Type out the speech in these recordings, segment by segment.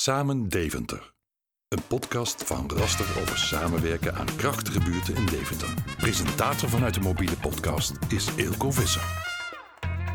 Samen Deventer. Een podcast van Raster over samenwerken aan krachtige buurten in Deventer. Presentator vanuit de mobiele podcast is Eelco Visser.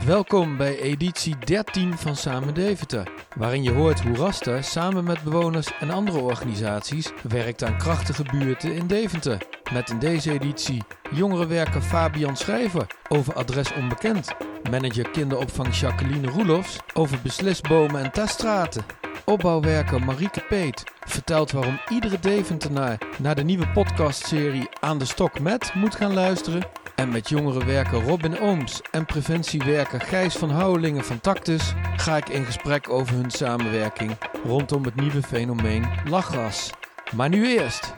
Welkom bij editie 13 van Samen Deventer, waarin je hoort hoe Raster samen met bewoners en andere organisaties werkt aan krachtige buurten in Deventer. Met in deze editie jongerenwerker Fabian Schrijver over adres onbekend, manager kinderopvang Jacqueline Roelofs over beslisbomen en teststraten Opbouwwerker Marieke Peet vertelt waarom iedere Deventenaar naar de nieuwe podcastserie Aan de Stok met moet gaan luisteren. En met jongerenwerker Robin Ooms en preventiewerker Gijs van Houwelingen van Tactus ga ik in gesprek over hun samenwerking rondom het nieuwe fenomeen lachgas. Maar nu eerst.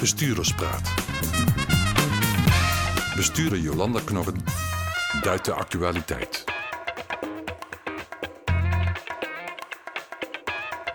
Bestuurderspraat. Bestuurder Jolanda Knorren duidt de actualiteit.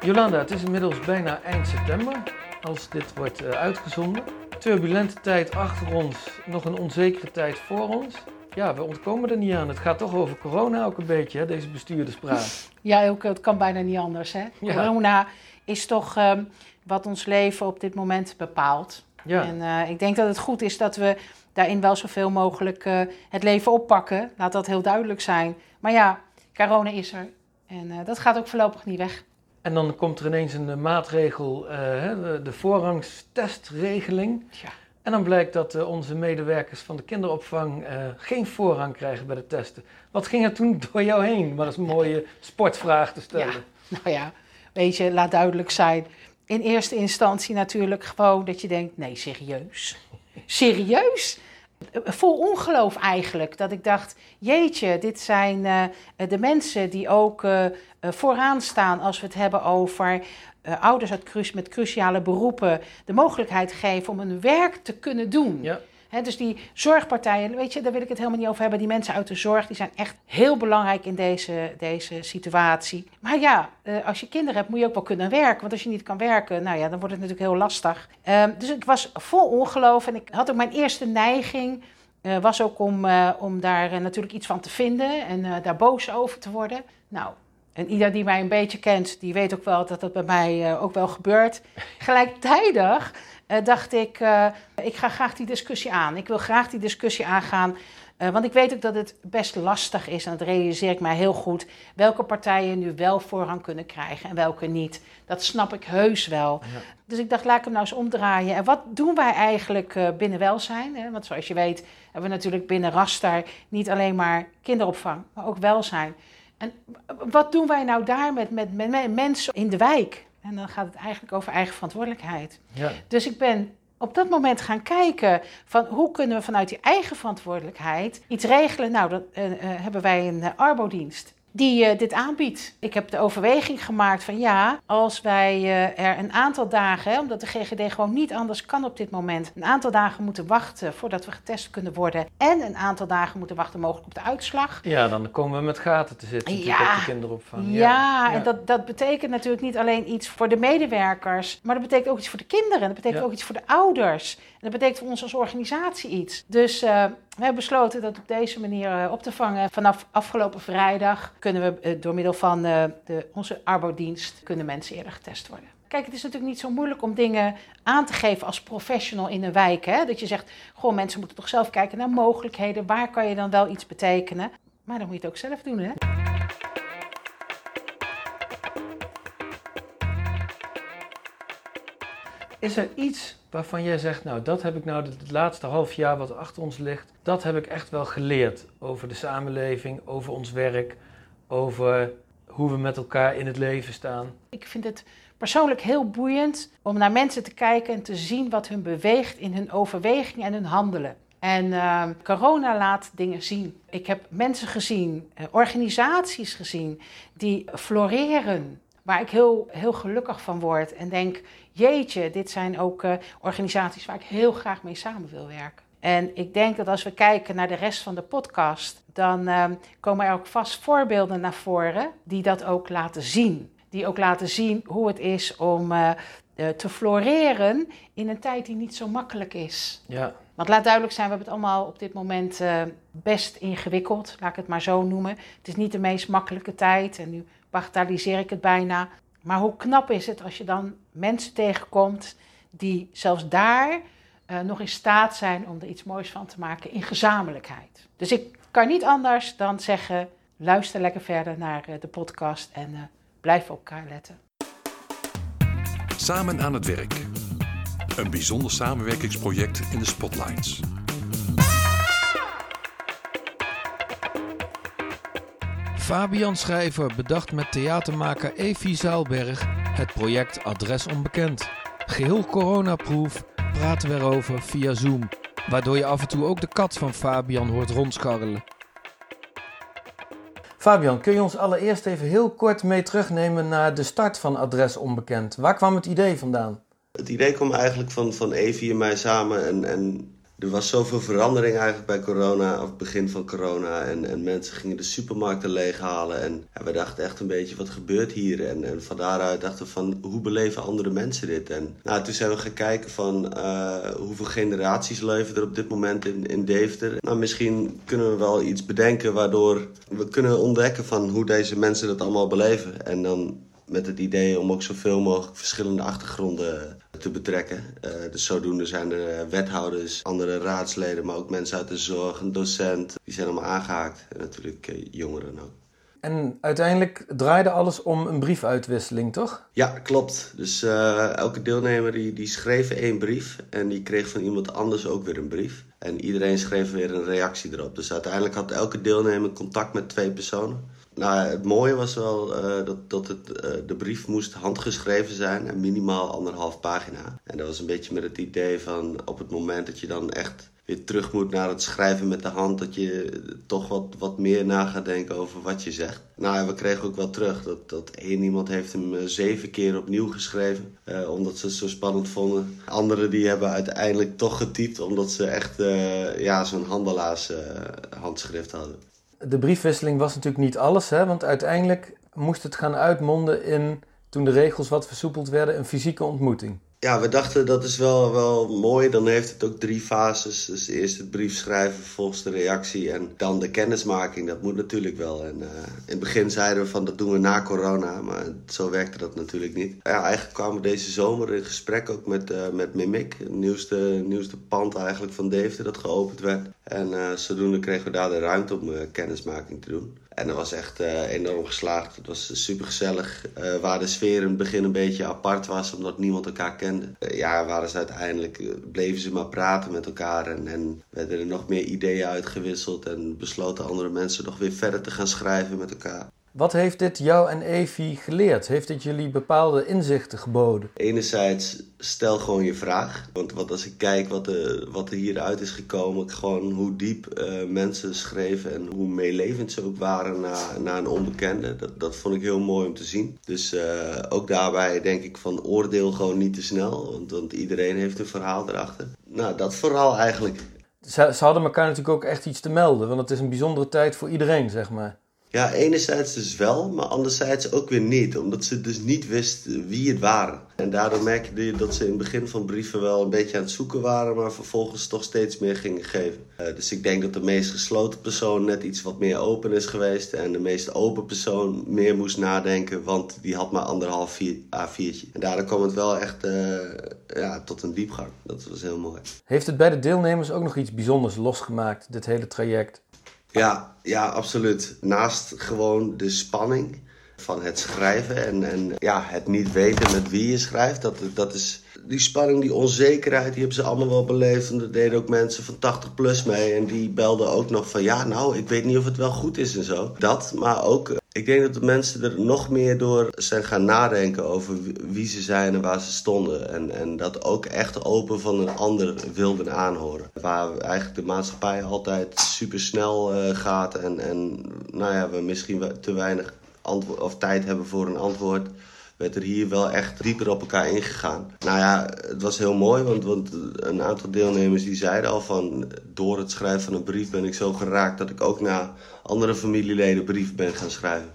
Jolanda, het is inmiddels bijna eind september als dit wordt uh, uitgezonden. Turbulente tijd achter ons, nog een onzekere tijd voor ons. Ja, we ontkomen er niet aan. Het gaat toch over corona ook een beetje, hè, deze bestuurderspraat. Ja, ook, het kan bijna niet anders. Hè? Corona is toch um, wat ons leven op dit moment bepaalt. Ja. En uh, ik denk dat het goed is dat we daarin wel zoveel mogelijk uh, het leven oppakken. Laat dat heel duidelijk zijn. Maar ja, corona is er. En uh, dat gaat ook voorlopig niet weg. En dan komt er ineens een maatregel, uh, de, de voorrangstestregeling. Ja. En dan blijkt dat uh, onze medewerkers van de kinderopvang uh, geen voorrang krijgen bij de testen. Wat ging er toen door jou heen? Maar dat is een mooie sportvraag te stellen. Ja, nou ja, weet je, laat duidelijk zijn. In eerste instantie natuurlijk gewoon dat je denkt, nee, serieus? Serieus? Vol ongeloof eigenlijk. Dat ik dacht, jeetje, dit zijn uh, de mensen die ook uh, vooraan staan als we het hebben over uh, ouders uit met cruciale beroepen de mogelijkheid geven om hun werk te kunnen doen. Ja dus die zorgpartijen, weet je, daar wil ik het helemaal niet over hebben. Die mensen uit de zorg, die zijn echt heel belangrijk in deze, deze situatie. Maar ja, uh, als je kinderen hebt, moet je ook wel kunnen werken. Want als je niet kan werken, nou ja, dan wordt het natuurlijk heel lastig. Uh, dus ik was vol ongeloof en ik had ook mijn eerste neiging... Was ook om, om daar natuurlijk iets van te vinden en daar boos over te worden. Nou, en ieder die mij een beetje kent, die weet ook wel dat dat bij mij ook wel gebeurt. Gelijktijdig uh, dacht ik, uh, ik ga graag die discussie aan. Ik wil graag die discussie aangaan. Want ik weet ook dat het best lastig is, en dat realiseer ik mij heel goed, welke partijen nu wel voorrang kunnen krijgen en welke niet. Dat snap ik heus wel. Ja. Dus ik dacht, laat ik hem nou eens omdraaien. En wat doen wij eigenlijk binnen welzijn? Hè? Want zoals je weet hebben we natuurlijk binnen Raster niet alleen maar kinderopvang, maar ook welzijn. En wat doen wij nou daar met, met, met mensen in de wijk? En dan gaat het eigenlijk over eigen verantwoordelijkheid. Ja. Dus ik ben op dat moment gaan kijken van hoe kunnen we vanuit die eigen verantwoordelijkheid iets regelen. Nou, dan uh, uh, hebben wij een uh, arbodienst die uh, dit aanbiedt. Ik heb de overweging gemaakt van ja, als wij uh, er een aantal dagen, hè, omdat de GGD gewoon niet anders kan op dit moment, een aantal dagen moeten wachten voordat we getest kunnen worden en een aantal dagen moeten wachten mogelijk op de uitslag. Ja, dan komen we met gaten te zitten ja, op de kinderopvang. Ja, ja, en dat, dat betekent natuurlijk niet alleen iets voor de medewerkers, maar dat betekent ook iets voor de kinderen, dat betekent ook iets voor de ouders. En dat betekent voor ons als organisatie iets. Dus uh, we hebben besloten dat op deze manier op te vangen. Vanaf afgelopen vrijdag kunnen we eh, door middel van uh, de, onze arbodienst kunnen mensen eerder getest worden. Kijk, het is natuurlijk niet zo moeilijk om dingen aan te geven als professional in een wijk. Hè? Dat je zegt, goh, mensen moeten toch zelf kijken naar mogelijkheden. Waar kan je dan wel iets betekenen? Maar dan moet je het ook zelf doen, hè? Is er iets waarvan jij zegt, nou dat heb ik nou het laatste half jaar wat achter ons ligt, dat heb ik echt wel geleerd over de samenleving, over ons werk, over hoe we met elkaar in het leven staan? Ik vind het persoonlijk heel boeiend om naar mensen te kijken en te zien wat hun beweegt in hun overwegingen en hun handelen. En uh, corona laat dingen zien. Ik heb mensen gezien, uh, organisaties gezien die floreren. Waar ik heel, heel gelukkig van word en denk: jeetje, dit zijn ook uh, organisaties waar ik heel graag mee samen wil werken. En ik denk dat als we kijken naar de rest van de podcast, dan uh, komen er ook vast voorbeelden naar voren die dat ook laten zien. Die ook laten zien hoe het is om uh, uh, te floreren in een tijd die niet zo makkelijk is. Ja. Want laat duidelijk zijn, we hebben het allemaal op dit moment best ingewikkeld, laat ik het maar zo noemen. Het is niet de meest makkelijke tijd en nu bagatelliseer ik het bijna. Maar hoe knap is het als je dan mensen tegenkomt die zelfs daar uh, nog in staat zijn om er iets moois van te maken in gezamenlijkheid. Dus ik kan niet anders dan zeggen: luister lekker verder naar uh, de podcast en uh, blijf op elkaar letten. Samen aan het werk. Een bijzonder samenwerkingsproject in de Spotlights. Fabian Schrijver bedacht met theatermaker Evie Zaalberg het project Adres Onbekend. Geheel coronaproof praten we erover via Zoom, waardoor je af en toe ook de kat van Fabian hoort rondscharrelen. Fabian, kun je ons allereerst even heel kort mee terugnemen naar de start van Adres Onbekend? Waar kwam het idee vandaan? Het idee kwam eigenlijk van, van Evie en mij samen en, en er was zoveel verandering eigenlijk bij corona, of het begin van corona. En, en mensen gingen de supermarkten leeghalen. En ja, we dachten echt een beetje, wat gebeurt hier? En, en van daaruit dachten we van, hoe beleven andere mensen dit? En nou, toen zijn we gaan kijken van, uh, hoeveel generaties leven er op dit moment in, in Deventer? Nou, misschien kunnen we wel iets bedenken waardoor we kunnen ontdekken van hoe deze mensen dat allemaal beleven. En dan met het idee om ook zoveel mogelijk verschillende achtergronden te betrekken. Uh, dus zodoende zijn er eh, wethouders, andere raadsleden, maar ook mensen uit de zorg, een docent. Die zijn allemaal aangehaakt. En natuurlijk eh, jongeren ook. En uiteindelijk draaide alles om een briefuitwisseling, toch? Ja, klopt. Dus elke deelnemer die, die schreef één brief en die kreeg van iemand anders ook weer een brief. En iedereen schreef weer een reactie erop. Dus uiteindelijk had elke deelnemer contact met twee personen. Nou, het mooie was wel uh, dat, dat het, uh, de brief moest handgeschreven zijn en minimaal anderhalf pagina. En dat was een beetje met het idee van op het moment dat je dan echt weer terug moet naar het schrijven met de hand, dat je toch wat, wat meer na gaat denken over wat je zegt. Nou, we kregen ook wel terug dat, dat één iemand heeft hem uh, zeven keer opnieuw geschreven, omdat ze het zo spannend vonden. Anderen die hebben uiteindelijk toch getypt, omdat ze echt ja, zo'n handelaars handschrift hadden de briefwisseling was natuurlijk niet alles, hè, want uiteindelijk moest het gaan uitmonden in, toen de regels wat versoepeld werden, een fysieke ontmoeting. Ja, we dachten dat is wel, wel mooi. Dan heeft het ook drie fases. Dus eerst het brief schrijven, vervolgens de reactie en dan de kennismaking. Dat moet natuurlijk wel. En uh, in het begin zeiden we van dat doen we na corona, maar zo werkte dat natuurlijk niet. Ja, eigenlijk kwamen we deze zomer in gesprek ook met, uh, met Mimic, het nieuwste, nieuwste pand eigenlijk van Deventer dat geopend werd. En uh, zodoende kregen we daar de ruimte om kennismaking te doen. En dat was echt uh, enorm geslaagd. Het was super gezellig. Uh, waar de sfeer in het begin een beetje apart was, omdat niemand elkaar kende. Uh, ja, waren ze uiteindelijk, bleven ze maar praten met elkaar. En, en werden er nog meer ideeën uitgewisseld. En besloten andere mensen nog weer verder te gaan schrijven met elkaar. Wat heeft dit jou en Evie geleerd? Heeft dit jullie bepaalde inzichten geboden? Enerzijds stel gewoon je vraag. Want wat als ik kijk wat er, wat er hieruit is gekomen, gewoon hoe diep uh, mensen schreven en hoe meelevend ze ook waren naar, naar een onbekende. Dat, dat vond ik heel mooi om te zien. Dus uh, ook daarbij denk ik van oordeel gewoon niet te snel. Want, want iedereen heeft een verhaal erachter. Nou, dat vooral eigenlijk. Ze, ze hadden elkaar natuurlijk ook echt iets te melden. Want het is een bijzondere tijd voor iedereen, zeg maar. Ja, enerzijds dus wel, maar anderzijds ook weer niet. Omdat ze dus niet wist wie het waren. En daardoor merkte je dat ze in het begin van brieven wel een beetje aan het zoeken waren, maar vervolgens toch steeds meer gingen geven. Uh, dus ik denk dat de meest gesloten persoon net iets wat meer open is geweest. En de meest open persoon meer moest nadenken, want die had maar anderhalf A4'tje. En daardoor kwam het wel echt uh, ja, tot een diepgang. Dat was heel mooi. Heeft het bij de deelnemers ook nog iets bijzonders losgemaakt, dit hele traject? Ja, ja, absoluut. Naast gewoon de spanning van het schrijven en, en ja, het niet weten met wie je schrijft. Dat, dat is die spanning, die onzekerheid, die hebben ze allemaal wel beleefd. En er deden ook mensen van 80 plus mee. En die belden ook nog van ja, nou, ik weet niet of het wel goed is en zo. Dat, maar ook ik denk dat de mensen er nog meer door zijn gaan nadenken over wie ze zijn en waar ze stonden. En, en dat ook echt open van een ander wilden aanhoren. Waar eigenlijk de maatschappij altijd super snel uh, gaat en, en nou ja, we misschien te weinig of tijd hebben voor een antwoord werd er hier wel echt dieper op elkaar ingegaan. Nou ja, het was heel mooi, want, want een aantal deelnemers die zeiden al van... door het schrijven van een brief ben ik zo geraakt dat ik ook naar andere familieleden brief ben gaan schrijven.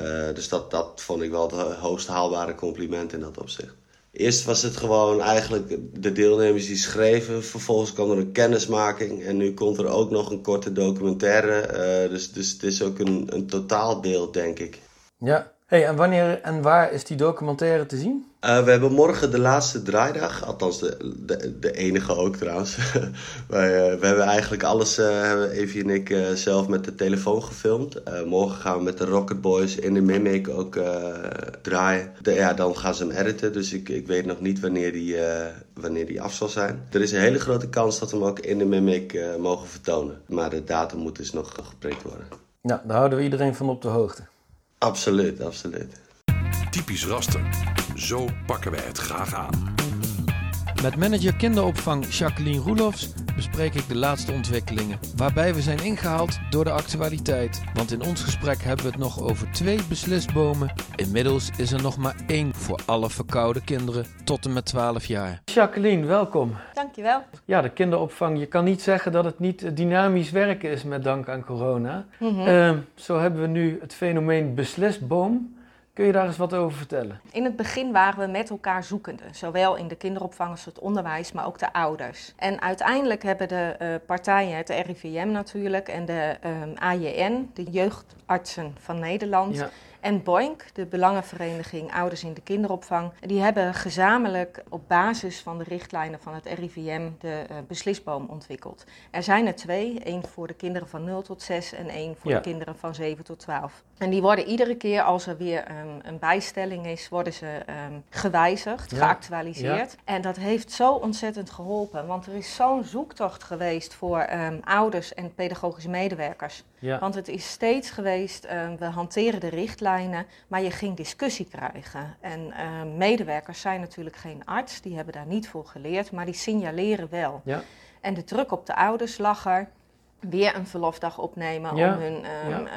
Uh, dus dat, dat vond ik wel het hoogst haalbare compliment in dat opzicht. Eerst was het gewoon eigenlijk de deelnemers die schreven. Vervolgens kwam er een kennismaking. En nu komt er ook nog een korte documentaire. Uh, dus, dus het is ook een, een totaalbeeld, denk ik. Ja, Hey, en wanneer en waar is die documentaire te zien? Uh, we hebben morgen de laatste draaidag, althans de, de, de enige ook trouwens. Wij, uh, we hebben eigenlijk alles, uh, hebben Evie en ik zelf met de telefoon gefilmd. morgen gaan we met de Rocket Boys in de Mimic ook draaien. De, ja, dan gaan ze hem editen, dus ik, ik weet nog niet wanneer die, wanneer die af zal zijn. Er is een hele grote kans dat we hem ook in de Mimic mogen vertonen. Maar de datum moet dus nog geprikt worden. Ja, daar houden we iedereen van op de hoogte. Absoluut, absoluut. Typisch raster. Zo pakken wij het graag aan. Met manager kinderopvang Jacqueline Roelofs bespreek ik de laatste ontwikkelingen, waarbij we zijn ingehaald door de actualiteit. Want in ons gesprek hebben we het nog over twee beslisbomen. Inmiddels is er nog maar één voor alle verkoude kinderen tot en met 12 jaar. Jacqueline, welkom. Dankjewel. Ja, de kinderopvang. Je kan niet zeggen dat het niet dynamisch werken is met dank aan corona. Mm zo hebben we nu het fenomeen beslisboom. Kun je daar eens wat over vertellen? In het begin waren we met elkaar zoekende, zowel in de kinderopvang als het onderwijs, maar ook de ouders. En uiteindelijk hebben de uh, partijen, het RIVM natuurlijk en de ehm, AJN, de jeugdartsen van Nederland, ja en Boink, de Belangenvereniging Ouders in de Kinderopvang, die hebben gezamenlijk op basis van de richtlijnen van het RIVM de uh, beslisboom ontwikkeld. Er zijn er twee, één voor de kinderen van 0 tot 6 en één voor de kinderen van 7 tot 12. En die worden iedere keer als er weer um, een bijstelling is, worden ze um, gewijzigd, geactualiseerd. En dat heeft zo ontzettend geholpen, want er is zo'n zoektocht geweest voor um, ouders en pedagogische medewerkers. Want het is steeds geweest, we hanteren de richtlijnen maar je ging discussie krijgen. En uh, medewerkers zijn natuurlijk geen arts, die hebben daar niet voor geleerd, maar die signaleren wel. Ja. En de druk op de ouders lag er. Weer een verlofdag opnemen om hun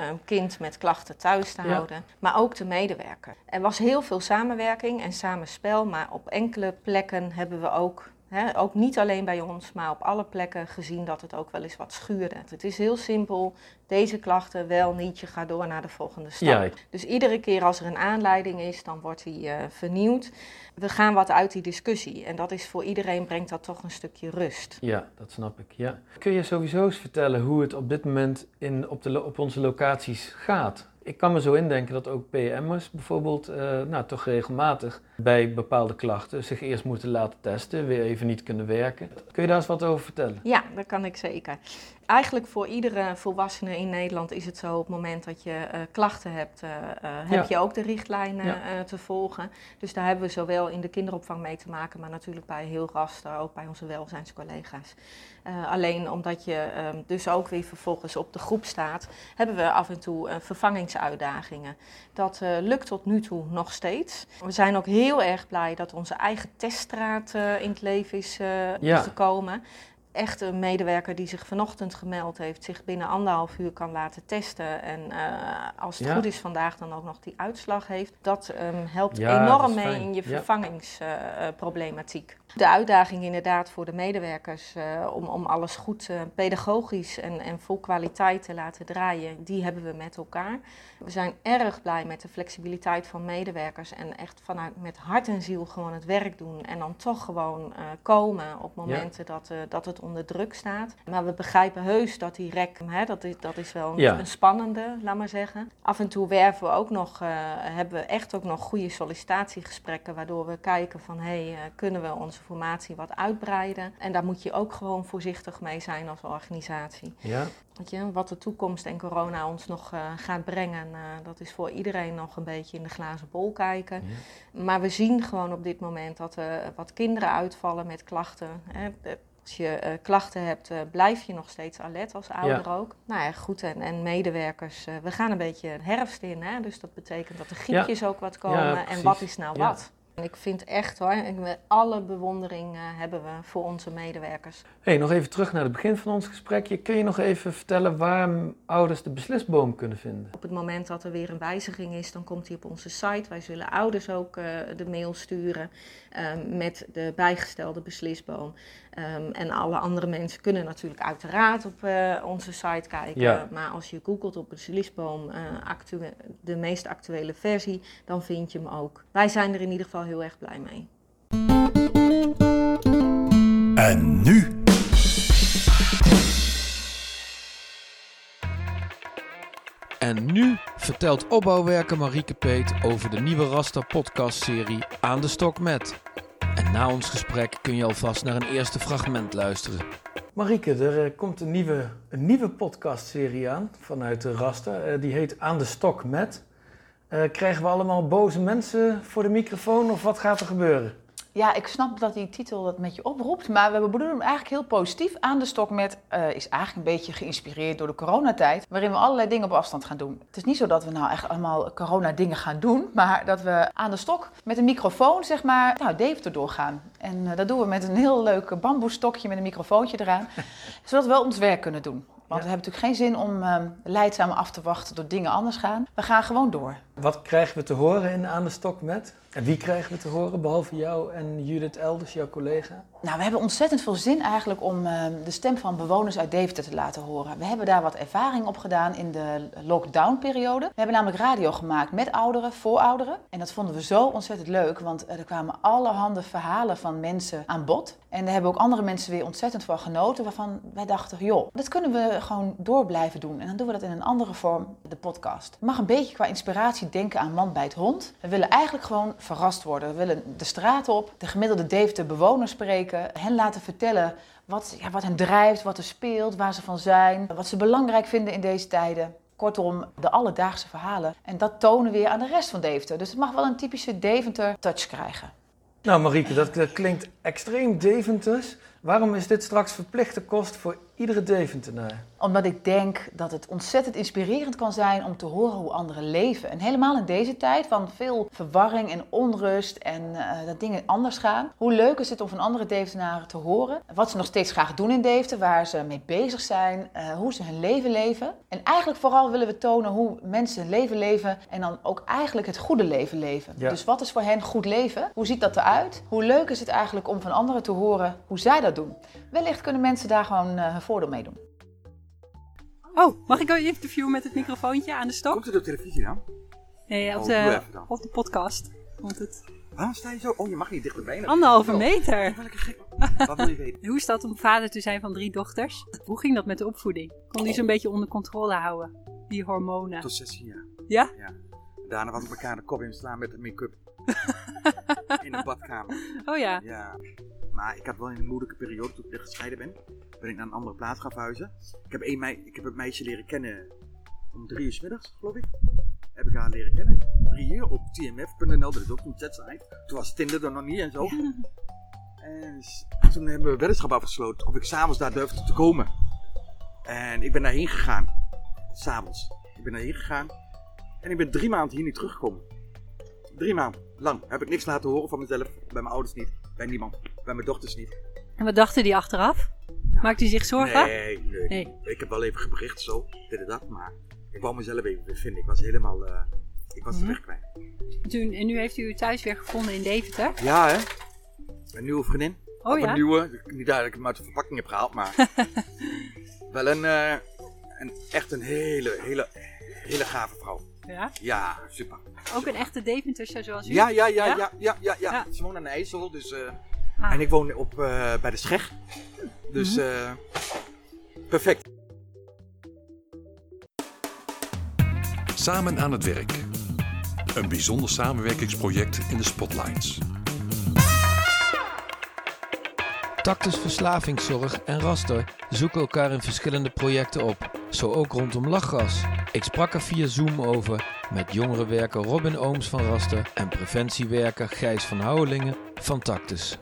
um, kind met klachten thuis te houden. Maar ook de medewerker. Er was heel veel samenwerking en samenspel, maar op enkele plekken hebben we ook ook niet alleen bij ons, maar op alle plekken gezien dat het ook wel eens wat schuurde. Het is heel simpel, deze klachten wel niet, je gaat door naar de volgende stap. Dus iedere keer als er een aanleiding is, dan wordt die uh, vernieuwd. We gaan wat uit die discussie en dat is voor iedereen, brengt dat toch een stukje rust. Ja, dat snap ik. Ja. Kun je sowieso eens vertellen hoe het op dit moment in, op, de, op onze locaties gaat? ik kan me zo indenken dat ook PM'ers bijvoorbeeld, uh, nou toch regelmatig bij bepaalde klachten zich eerst moeten laten testen, weer even niet kunnen werken. Kun je daar eens wat over vertellen? Ja, dat kan ik zeker eigenlijk voor iedere volwassene in Nederland is het zo op het moment dat je uh, klachten hebt, uh, uh, heb je ook de richtlijnen te volgen. Dus daar hebben we zowel in de kinderopvang mee te maken, maar natuurlijk bij heel raster, ook bij onze welzijnscollega's. alleen omdat je ehm, dus ook weer vervolgens op de groep staat, hebben we af en toe vervangingsuitdagingen. Dat lukt tot nu toe nog steeds. We zijn ook heel erg blij dat onze eigen teststraat in het leven is gekomen echt een medewerker die zich vanochtend gemeld heeft, zich binnen anderhalf uur kan laten testen. En uh, als het goed is vandaag dan ook nog die uitslag heeft. Dat um, helpt ja, enorm mee in je vervangingsproblematiek. Uh, de uitdaging inderdaad voor de medewerkers uh, om, om alles goed pedagogisch en, en vol kwaliteit te laten draaien, die hebben we met elkaar. We zijn erg blij met de flexibiliteit van medewerkers en echt vanuit met hart en ziel gewoon het werk doen. En dan toch gewoon komen op momenten dat, dat het onder druk staat. Maar we begrijpen heus dat die rek, hè, dat, is, dat is wel een, een, spannende, laat maar zeggen. Af en toe werven we ook nog, uh, hebben we echt ook nog goede sollicitatiegesprekken, waardoor we kijken van hé, hey, uh, kunnen we onze formatie wat uitbreiden? En daar moet je ook gewoon voorzichtig mee zijn als organisatie. Ja. Weet je, wat de toekomst en corona ons nog uh, gaat brengen, dat is voor iedereen nog een beetje in de glazen bol kijken. Maar we zien gewoon op dit moment dat er wat kinderen uitvallen met klachten. Hè, als je uh, klachten hebt, uh, blijf je nog steeds alert als ouder ook. Nou ja, goed. En, en medewerkers, uh, we gaan een beetje herfst in. Hè? Dus dat betekent dat de griepjes ook wat komen. en wat is nou wat? En ik vind echt hoor, alle bewondering hebben we voor onze medewerkers. Hey, nog even terug naar het begin van ons gesprekje. Kun je nog even vertellen waar ouders de beslisboom kunnen vinden? Op het moment dat er weer een wijziging is, dan komt hij op onze site. Wij zullen ouders ook de mail sturen met de bijgestelde beslisboom. Um, en alle andere mensen kunnen natuurlijk uiteraard op uh, onze site kijken. Ja. Maar als je googelt op beslisboom, uh, de meest actuele versie, dan vind je hem ook. Wij zijn er in ieder geval heel erg blij mee. En nu En nu vertelt opbouwwerker Marieke Peet over de nieuwe Rasta podcast-serie Aan de Stok Met. Na ons gesprek kun je alvast naar een eerste fragment luisteren. Marieke, er eh, komt een nieuwe, een nieuwe podcastserie aan vanuit de Rasta. Eh, die heet Aan de Stok Met. Eh, krijgen we allemaal boze mensen voor de microfoon of wat gaat er gebeuren? Ja, ik snap dat die titel dat met je oproept, maar we bedoelen hem eigenlijk heel positief. Aan de stok met uh, is eigenlijk een beetje geïnspireerd door de coronatijd, waarin we allerlei dingen op afstand gaan doen. Het is niet zo dat we nou echt allemaal corona-dingen gaan doen, maar dat we aan de stok met een microfoon, zeg maar, nou, Deventer doorgaan. En uh, dat doen we met een heel leuk bamboestokje met een microfoontje eraan, zodat we wel ons werk kunnen doen. Want we hebben natuurlijk geen zin om uh, leidzaam af te wachten tot dingen anders gaan. We gaan gewoon door. Wat krijgen we te horen in Aan de Stok met? En wie krijgen we te horen, behalve jou en Judith Elders, jouw collega? Nou, we hebben ontzettend veel zin eigenlijk om uh, de stem van bewoners uit Deventer te laten horen. We hebben daar wat ervaring op gedaan in de lockdown-periode. We hebben namelijk radio gemaakt met ouderen, voor ouderen. En dat vonden we zo ontzettend leuk, want er kwamen allerhande verhalen van mensen aan bod. En daar hebben ook andere mensen weer ontzettend van genoten, waarvan wij dachten, joh, dat kunnen we gewoon door blijven doen. En dan doen we dat in een andere vorm, de podcast. Mag een beetje qua inspiratie denken aan Man bij het Hond. We willen eigenlijk gewoon verrast worden. We willen de straat op, de gemiddelde Deventer bewoners spreken, hen laten vertellen wat, ja, wat hen drijft, wat er speelt, waar ze van zijn, wat ze belangrijk vinden in deze tijden. Kortom, de alledaagse verhalen. En dat tonen weer aan de rest van Deventer. Dus het mag wel een typische Deventer-touch krijgen. Nou Marieke, dat klinkt extreem Deventers. Waarom is dit straks verplichte kost voor iedere Deventenaar? Omdat ik denk dat het ontzettend inspirerend kan zijn om te horen hoe anderen leven. En helemaal in deze tijd van veel verwarring en onrust en uh, dat dingen anders gaan. Hoe leuk is het om van andere Deventenaren te horen wat ze nog steeds graag doen in Deventer, waar ze mee bezig zijn, uh, hoe ze hun leven leven. En eigenlijk vooral willen we tonen hoe mensen hun leven leven en dan ook eigenlijk het goede leven leven. Ja. Dus wat is voor hen goed leven? Hoe ziet dat eruit? Hoe leuk is het eigenlijk om van anderen te horen hoe zij dat doen? Wellicht kunnen mensen daar gewoon uh, voordeel mee doen. Oh, mag ik een interview met het microfoontje aan de stok? Komt het op televisie dan? Nee, op, oh, de, op de podcast komt het. Waarom sta je zo? Oh, je mag niet dichterbij. Anderhalve oh. meter. Welke gek. Wat wil je weten? Hoe is dat om vader te zijn van drie dochters? Hoe ging dat met de opvoeding? Kon die oh. zo'n beetje onder controle houden? Die hormonen. Tot 16 jaar. Ja? Ja. Daarna was ik elkaar de kop in slaan met de make-up. in de badkamer. Oh ja. Ja. Maar ik had wel een moeilijke periode toen ik gescheiden ben. Ben ik naar een andere plaats gaan verhuizen. Ik heb, een mei, ik heb een meisje leren kennen om drie uur s middags, geloof ik. Heb ik haar leren kennen. Drie uur op tmf.nl, dat is ook een chatsite. Toen was Tinder er nog niet en zo. Ja. En toen hebben we weddenschap afgesloten of ik s'avonds daar durfde te komen. En ik ben daarheen gegaan. S'avonds. Ik ben daarheen gegaan. En ik ben drie maanden hier niet teruggekomen. Drie maanden lang heb ik niks laten horen van mezelf. Bij mijn ouders niet. Bij niemand. Bij mijn dochters niet. En wat dachten die achteraf? Maakt hij zich zorgen? Nee, nee, nee, Ik heb wel even gebericht zo, dit en dat. Maar ik wou mezelf even weer vinden. Ik was helemaal... Uh, ik was mm -hmm. de weg kwijt. Toen, en nu heeft u thuis weer gevonden in Deventer? Ja, hè. Een nieuwe vriendin. Oh of ja? Een nieuwe. Niet dat ik hem uit de verpakking heb gehaald, maar... wel een, uh, een... Echt een hele, hele, hele gave vrouw. Ja? Ja, super. Ook een echte Deventerse zoals u? Ja, ja, ja, ja, ja, ja, ja. ja. Ze woont aan de IJssel, dus... Uh, ah. En ik woon op, uh, bij de Scheg. Dus mm -hmm. uh, perfect. Samen aan het werk. Een bijzonder samenwerkingsproject in de Spotlights. Tactus Verslavingszorg en Raster zoeken elkaar in verschillende projecten op. Zo ook rondom lachgas. Ik sprak er via Zoom over met jongerenwerker Robin Ooms van Raster en preventiewerker Gijs van Houwelingen van Tactus.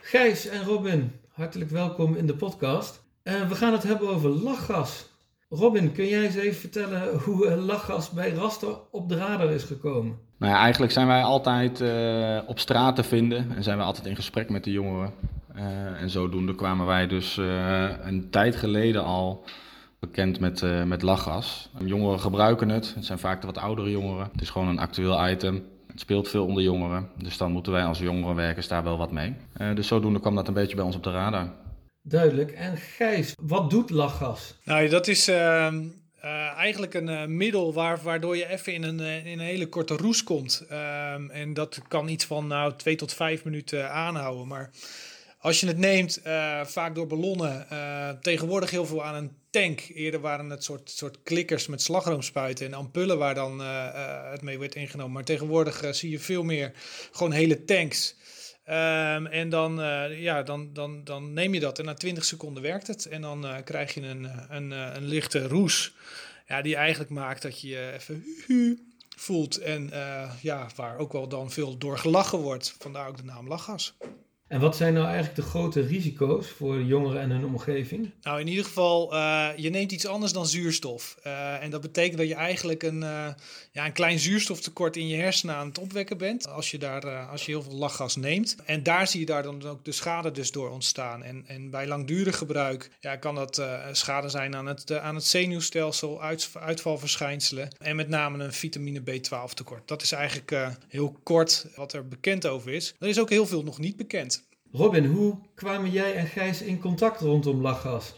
Gijs en Robin, hartelijk welkom in de podcast. Uh, we gaan het hebben over lachgas. Robin, kun jij eens even vertellen hoe lachgas bij Raster op de radar is gekomen? Nou ja, eigenlijk zijn wij altijd uh, op straat te vinden en zijn we altijd in gesprek met de jongeren. Uh, en zodoende kwamen wij dus uh, een tijd geleden al bekend met, met lachgas. Jongeren gebruiken het, het zijn vaak de wat oudere jongeren. Het is gewoon een actueel item. Het speelt veel onder jongeren, dus dan moeten wij als jongerenwerkers daar wel wat mee. dus zodoende kwam dat een beetje bij ons op de radar. Duidelijk. En Gijs, wat doet lachgas? Nou, dat is uh, uh, eigenlijk een uh, middel waar, waardoor je even in een, in een hele korte roes komt. Ehm, en dat kan iets van nou, twee tot vijf minuten aanhouden. Maar als je het neemt, uh, vaak door ballonnen, uh, tegenwoordig heel veel aan een tank. Eerder waren het soort, soort klikkers met slagroomspuiten en ampullen waar dan uh, het mee werd ingenomen. Maar tegenwoordig zie je veel meer gewoon hele tanks. Um, en dan, ja, dan, dan, dan neem je dat en na 20 seconden werkt het. En dan krijg je een, een, een, lichte roes. Ja, die eigenlijk maakt dat je je even voelt. En ja, waar ook wel dan veel door gelachen wordt. Vandaar ook de naam lachgas. En wat zijn nou eigenlijk de grote risico's voor jongeren en hun omgeving? Nou, in ieder geval, uh, je neemt iets anders dan zuurstof. Uh, en dat betekent dat je eigenlijk een, uh, ja, een klein zuurstoftekort in je hersenen aan het opwekken bent. Als je, daar, als je heel veel lachgas neemt. En daar zie je daar dan ook de schade dus door ontstaan. En, en bij langdurig gebruik ja, kan dat schade zijn aan het, aan het zenuwstelsel, uit, uitvalverschijnselen. En met name een vitamine B12 tekort. Dat is eigenlijk heel kort wat er bekend over is. Er is ook heel veel nog niet bekend. Robin, hoe kwamen jij en Gijs in contact rondom lachgas?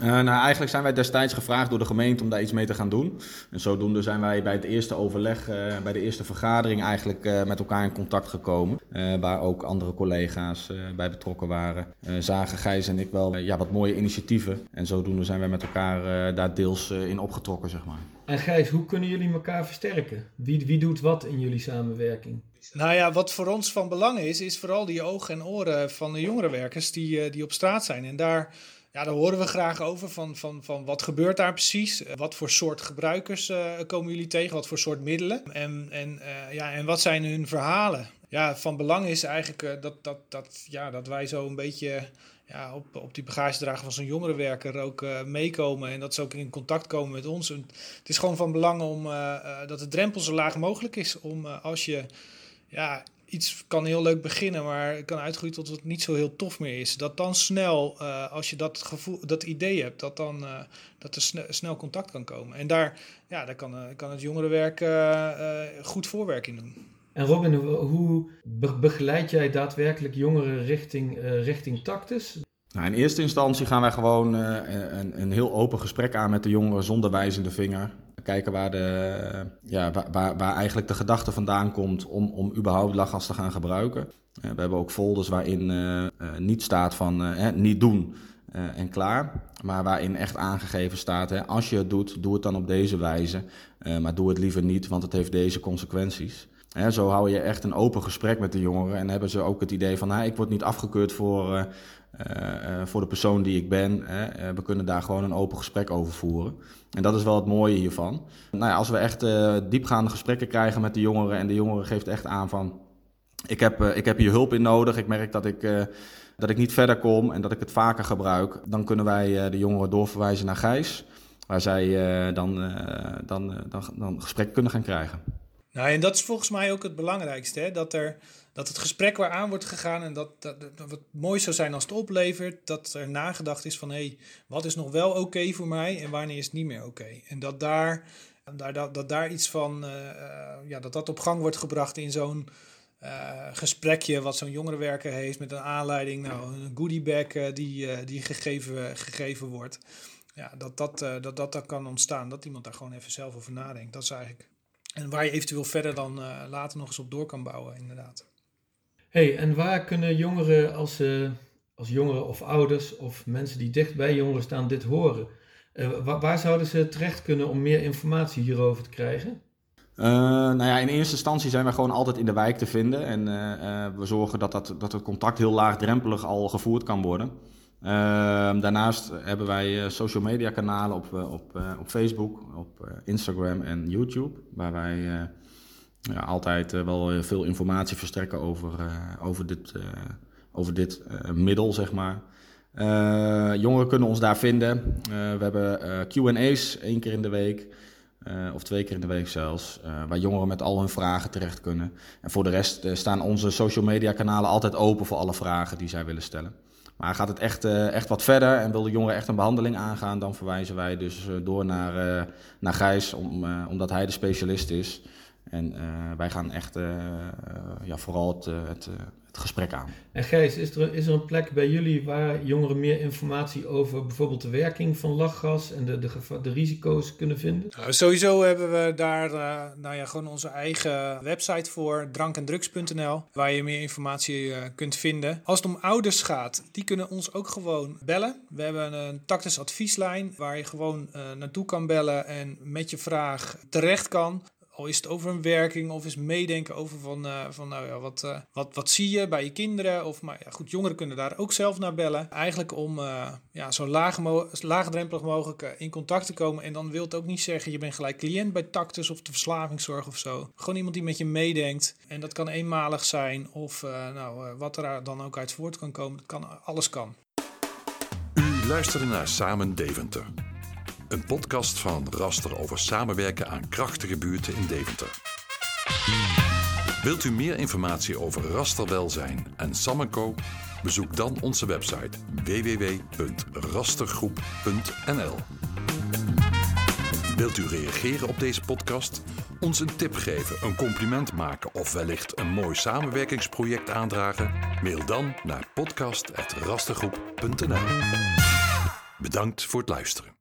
Uh, nou, eigenlijk zijn wij destijds gevraagd door de gemeente om daar iets mee te gaan doen. En zodoende zijn wij bij het eerste overleg, uh, bij de eerste vergadering eigenlijk uh, met elkaar in contact gekomen. waar ook andere collega's bij betrokken waren. zagen Gijs en ik wel ja, wat mooie initiatieven. En zodoende zijn wij met elkaar daar deels in opgetrokken, zeg maar. En Gijs, hoe kunnen jullie elkaar versterken? Wie, wie doet wat in jullie samenwerking? Nou ja, wat voor ons van belang is, is vooral die ogen en oren van de jongerenwerkers die, die op straat zijn. En daar ja, daar horen we graag over. Van, van, van wat gebeurt daar precies? Wat voor soort gebruikers uh, komen jullie tegen? Wat voor soort middelen? En, en, ja, en wat zijn hun verhalen? Ja, van belang is eigenlijk dat, dat, dat, ja, dat wij zo een beetje ja, op, op die bagagedrager van zo'n jongerenwerker ook meekomen. En dat ze ook in contact komen met ons. Het is gewoon van belang om, dat de drempel zo laag mogelijk is. Om als je ja, iets kan heel leuk beginnen, maar kan uitgroeien tot het niet zo heel tof meer is. Dat dan snel, uh, als je dat, gevoel, dat idee hebt, dat, dan, uh, dat er snel, snel contact kan komen. En daar, ja, daar kan, uh, kan het jongerenwerk goed voorwerking doen. En Robin, hoe begeleid jij daadwerkelijk jongeren richting, richting Tactus? Nou, in eerste instantie gaan wij gewoon een, een heel open gesprek aan met de jongeren zonder wijzende vinger kijken waar, de, ja, waar, waar, eigenlijk de gedachte vandaan komt om, om überhaupt lachgas te gaan gebruiken. Uh, we hebben ook folders waarin uh, uh, niet staat van niet doen en klaar. Maar waarin echt aangegeven staat, hè, als je het doet, doe het dan op deze wijze. maar doe het liever niet, want het heeft deze consequenties. Hè, zo hou je echt een open gesprek met de jongeren en hebben ze ook het idee van, ik word niet afgekeurd voor, voor de persoon die ik ben. we kunnen daar gewoon een open gesprek over voeren. En dat is wel het mooie hiervan. Nou ja, als we echt diepgaande gesprekken krijgen met de jongeren en de jongeren geeft echt aan van ik heb, ik heb hier hulp in nodig, ik merk dat ik, dat ik niet verder kom en dat ik het vaker gebruik, dan kunnen wij de jongeren doorverwijzen naar Gijs, waar zij dan, dan, dan, dan gesprek kunnen gaan krijgen. Nou, en dat is volgens mij ook het belangrijkste, hè? Dat, er, dat het gesprek waar aan wordt gegaan en dat, dat, wat mooi zou zijn als het oplevert, dat er nagedacht is van hé, hey, wat is nog wel oké voor mij en wanneer is het niet meer oké? En dat daar, daar, dat, dat daar iets van, uh, ja, dat dat op gang wordt gebracht in zo'n uh, gesprekje wat zo'n jongerenwerker heeft met een aanleiding, nou, een goodiebag die, die gegeven, gegeven wordt. Ja, dat dat, dat, dat dat kan ontstaan, dat iemand daar gewoon even zelf over nadenkt. Dat is eigenlijk en waar je eventueel verder dan later nog eens op door kan bouwen, inderdaad. Hey, en waar kunnen jongeren als, uh, als jongeren of ouders of mensen die dicht bij jongeren staan dit horen? Uh, waar, waar, zouden ze terecht kunnen om meer informatie hierover te krijgen? nou ja, in eerste instantie zijn we gewoon altijd in de wijk te vinden. En we zorgen dat, dat, dat het contact heel laagdrempelig al gevoerd kan worden. Ehm, daarnaast hebben wij eh, social media kanalen op, eh, op, eh, op Facebook, op Instagram en YouTube, waar wij ja, altijd wel veel informatie verstrekken over, over dit, over dit middel, zeg maar. jongeren kunnen ons daar vinden. we hebben QA's één keer in de week. of twee keer in de week zelfs, waar jongeren met al hun vragen terecht kunnen. En voor de rest staan onze social media kanalen altijd open voor alle vragen die zij willen stellen. Maar gaat het echt, echt wat verder en wil de jongere echt een behandeling aangaan, dan verwijzen wij dus door naar, naar Gijs, om, omdat hij de specialist is. En wij gaan echt ja, vooral het, het, het gesprek aan. En Gijs, is er, is er een plek bij jullie waar jongeren meer informatie over bijvoorbeeld de werking van lachgas en de, de, de risico's kunnen vinden? Nou, sowieso hebben we daar uh, nou ja, gewoon onze eigen website voor, drankendrugs.nl, waar je meer informatie uh, kunt vinden. Als het om ouders gaat, die kunnen ons ook gewoon bellen. We hebben een tactisch advieslijn waar je gewoon uh, naartoe kan bellen en met je vraag terecht kan al is het over een werking of is meedenken over van, uh, van nou ja, wat, uh, wat, wat zie je bij je kinderen? Of maar ja, goed, jongeren kunnen daar ook zelf naar bellen. Eigenlijk om uh, ja, zo laag laagdrempelig mogelijk in contact te komen. En dan wil het ook niet zeggen, je bent gelijk cliënt bij Tactus of de verslavingszorg of zo. Gewoon iemand die met je meedenkt. En dat kan eenmalig zijn of nou, wat er dan ook uit voort kan komen. Dat kan, alles kan. U luisterde naar Samen Deventer. Een podcast van Raster over samenwerken aan krachtige buurten in Deventer. Wilt u meer informatie over rasterwelzijn en Samenco? Bezoek dan onze website www.rastergroep.nl. Wilt u reageren op deze podcast? Ons een tip geven, een compliment maken of wellicht een mooi samenwerkingsproject aandragen? Mail dan naar podcast.rastergroep.nl. Bedankt voor het luisteren.